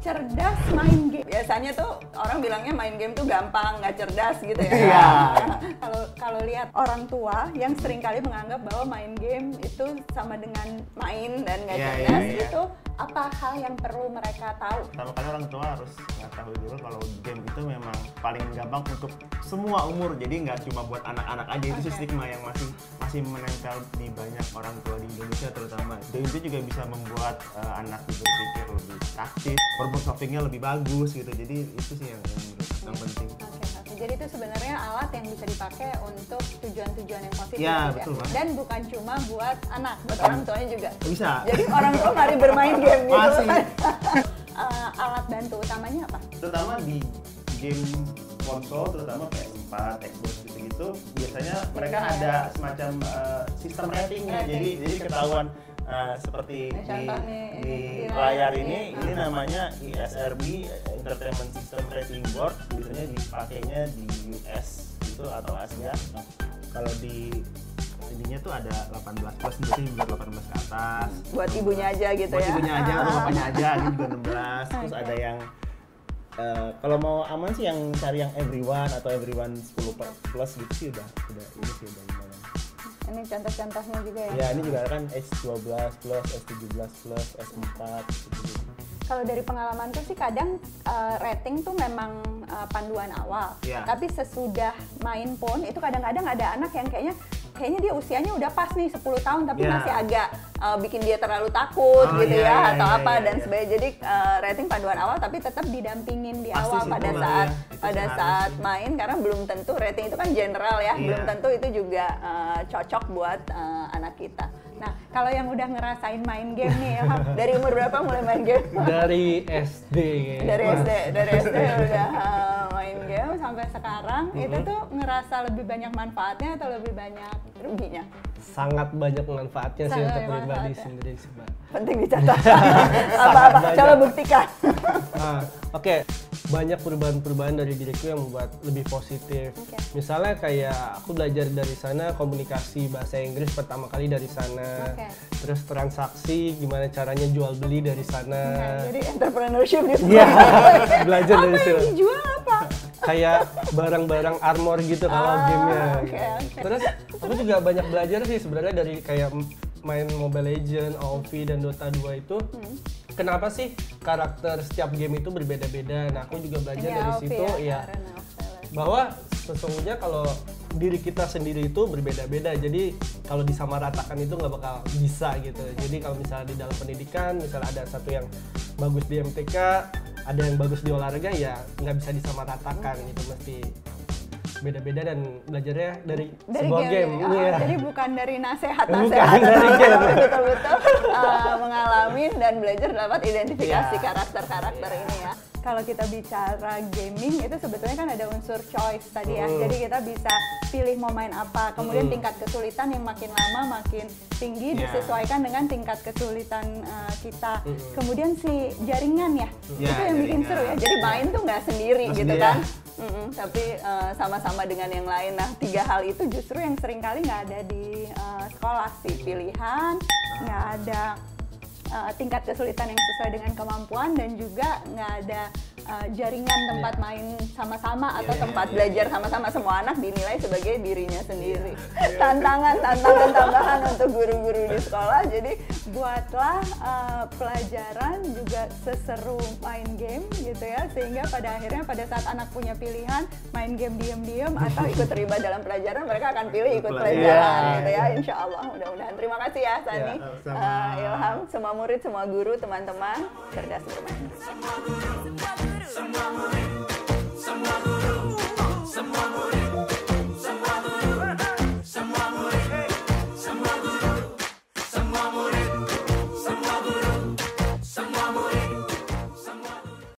cerdas main game. Biasanya tuh orang bilangnya main game tuh gampang, nggak cerdas gitu ya. Iya. Kalau kalau lihat orang tua yang sering kali menganggap bahwa main game itu sama dengan main dan nggak Iya, cerdas iya, iya. itu apa hal yang perlu mereka tahu? Kali orang tua harus mengetahui dulu kalau game itu memang paling gampang untuk semua umur. Jadi nggak cuma buat anak-anak aja itu sih Oke. stigma yang masih masih menempel di banyak orang tua di Indonesia terutama. Game itu juga bisa membuat eh, anak itu berpikir lebih taktis, problem solvingnya lebih bagus gitu. Jadi itu sih yang, yang, menurut- yang penting. Jadi itu sebenarnya alat yang bisa dipakai untuk tujuan-tujuan yang positif Ya, gitu betul, Mbak. Dan bukan cuma buat anak, buat orang tuanya juga. Bisa. Jadi orang tua mari bermain game gitu. Masih. Eh, alat bantu utamanya apa? terutama di game konsol terutama PS4, Xbox gitu-gitu biasanya mereka ada semacam uh, sistem ratingnya Rating. jadi jadi ketahuan uh, seperti Ini di, nih, di di layar ini ini. ini namanya ESRB Entertainment System Rating Board. Biasanya dipakainya di US itu atau Asia. Kalau di ininya tuh ada 18 plus berarti buat 18 ke atas. Buat ibunya aja gitu buat ya. ibunya aja atau bapaknya aja ini juga 16 terus ada yang eh, kalau mau aman sih yang cari yang everyone atau everyone 10 per- plus gitu sih udah udah ini sih udah Ini contoh-contohnya juga ya. ya ini juga kan S12 plus S17 plus S4 gitu. Kalau dari pengalaman tuh sih kadang eh, rating tuh memang eh, panduan awal. Iya. Tapi sesudah main pun itu kadang-kadang ada anak yang kayaknya kayaknya dia usianya udah pas nih 10 tahun tapi Iya. masih agak eh, bikin dia terlalu takut Oh, gitu iya, ya iya, atau iya, apa iya, dan iya. sebagainya. Jadi eh, rating panduan awal tapi tetap didampingin di Pasti awal sih, pada saat ya. Pada sih saat harus. main karena belum tentu rating itu kan general ya, Iya. belum tentu itu juga eh, cocok buat eh, anak kita. Nah, kalau yang udah ngerasain main game nih, Ilham, dari umur berapa mulai main game? Dari SD dari SD dari SD udah uh, main game sampai sekarang. Itu tuh ngerasa lebih banyak manfaatnya atau lebih banyak ruginya? Sangat banyak manfaatnya sih untuk pribadi sendiri sih, Mbak. penting dicatat. Apa apa banyak. coba buktikan. Ah, Oke, banyak perubahan-perubahan dari diriku yang membuat lebih positif. Oke. Misalnya kayak aku belajar dari sana komunikasi bahasa Inggris pertama kali dari sana. Oke. Terus transaksi, gimana caranya jual beli dari sana. Nah, jadi entrepreneurship di Iya, belajar apa dari yang situ. dijual apa Kayak barang-barang armor gitu kalau Ah, gamenya. oke, oke. Terus aku juga banyak belajar sih sebenarnya dari kayak main Mobile Legend, AoV dan Dota 2 itu. Hmm. Kenapa sih karakter setiap game itu berbeda-beda? Nah, aku juga belajar Ini dari situ ya Valor. bahwa sesungguhnya kalau diri kita sendiri itu berbeda-beda jadi kalau disamaratakan itu nggak bakal bisa gitu jadi kalau misalnya di dalam pendidikan misalnya ada satu yang bagus di MTK ada yang bagus di olahraga ya nggak bisa disamaratakan gitu mesti beda-beda dan belajarnya dari, dari sebuah game, game, oh, Iya. jadi bukan dari nasihat Bukan nasihat dari game. betul-betul uh, mengalami dan belajar dapat identifikasi Iya. karakter-karakter ini ya kalau kita bicara gaming itu sebetulnya kan ada unsur choice tadi ya Hmm. jadi kita bisa pilih mau main apa kemudian Hmm. tingkat kesulitan yang makin lama makin tinggi Iya. disesuaikan dengan tingkat kesulitan uh, kita Hmm. kemudian si jaringan ya Iya, itu yang bikin jaringan. seru ya jadi main tuh nggak sendiri Nggak gitu sendiri, kan ya. Mm-mm, tapi uh, sama-sama dengan yang lain. Nah, tiga hal itu justru yang sering kali nggak ada di uh, sekolah sih. Pilihan, nggak ada uh, tingkat kesulitan yang sesuai dengan kemampuan dan juga nggak ada uh, jaringan tempat main sama-sama atau Iya, tempat iya, belajar sama-sama. Semua anak dinilai sebagai dirinya sendiri. Tantangan, tantangan tambahan untuk guru-guru di sekolah. Jadi buatlah uh, pelajaran juga seseru main game gitu ya, sehingga pada akhirnya pada saat anak punya pilihan main game diam-diam atau ikut terlibat dalam pelajaran, mereka akan pilih ikut pelajaran pelajaran. gitu ya. Insya Allah, mudah-mudahan. Terima kasih ya Sani, Ya, sama-sama. Uh, Ilham, semua murid, semua guru, teman-teman, cerdas bermain. Semua guru, semua guru. Semua guru.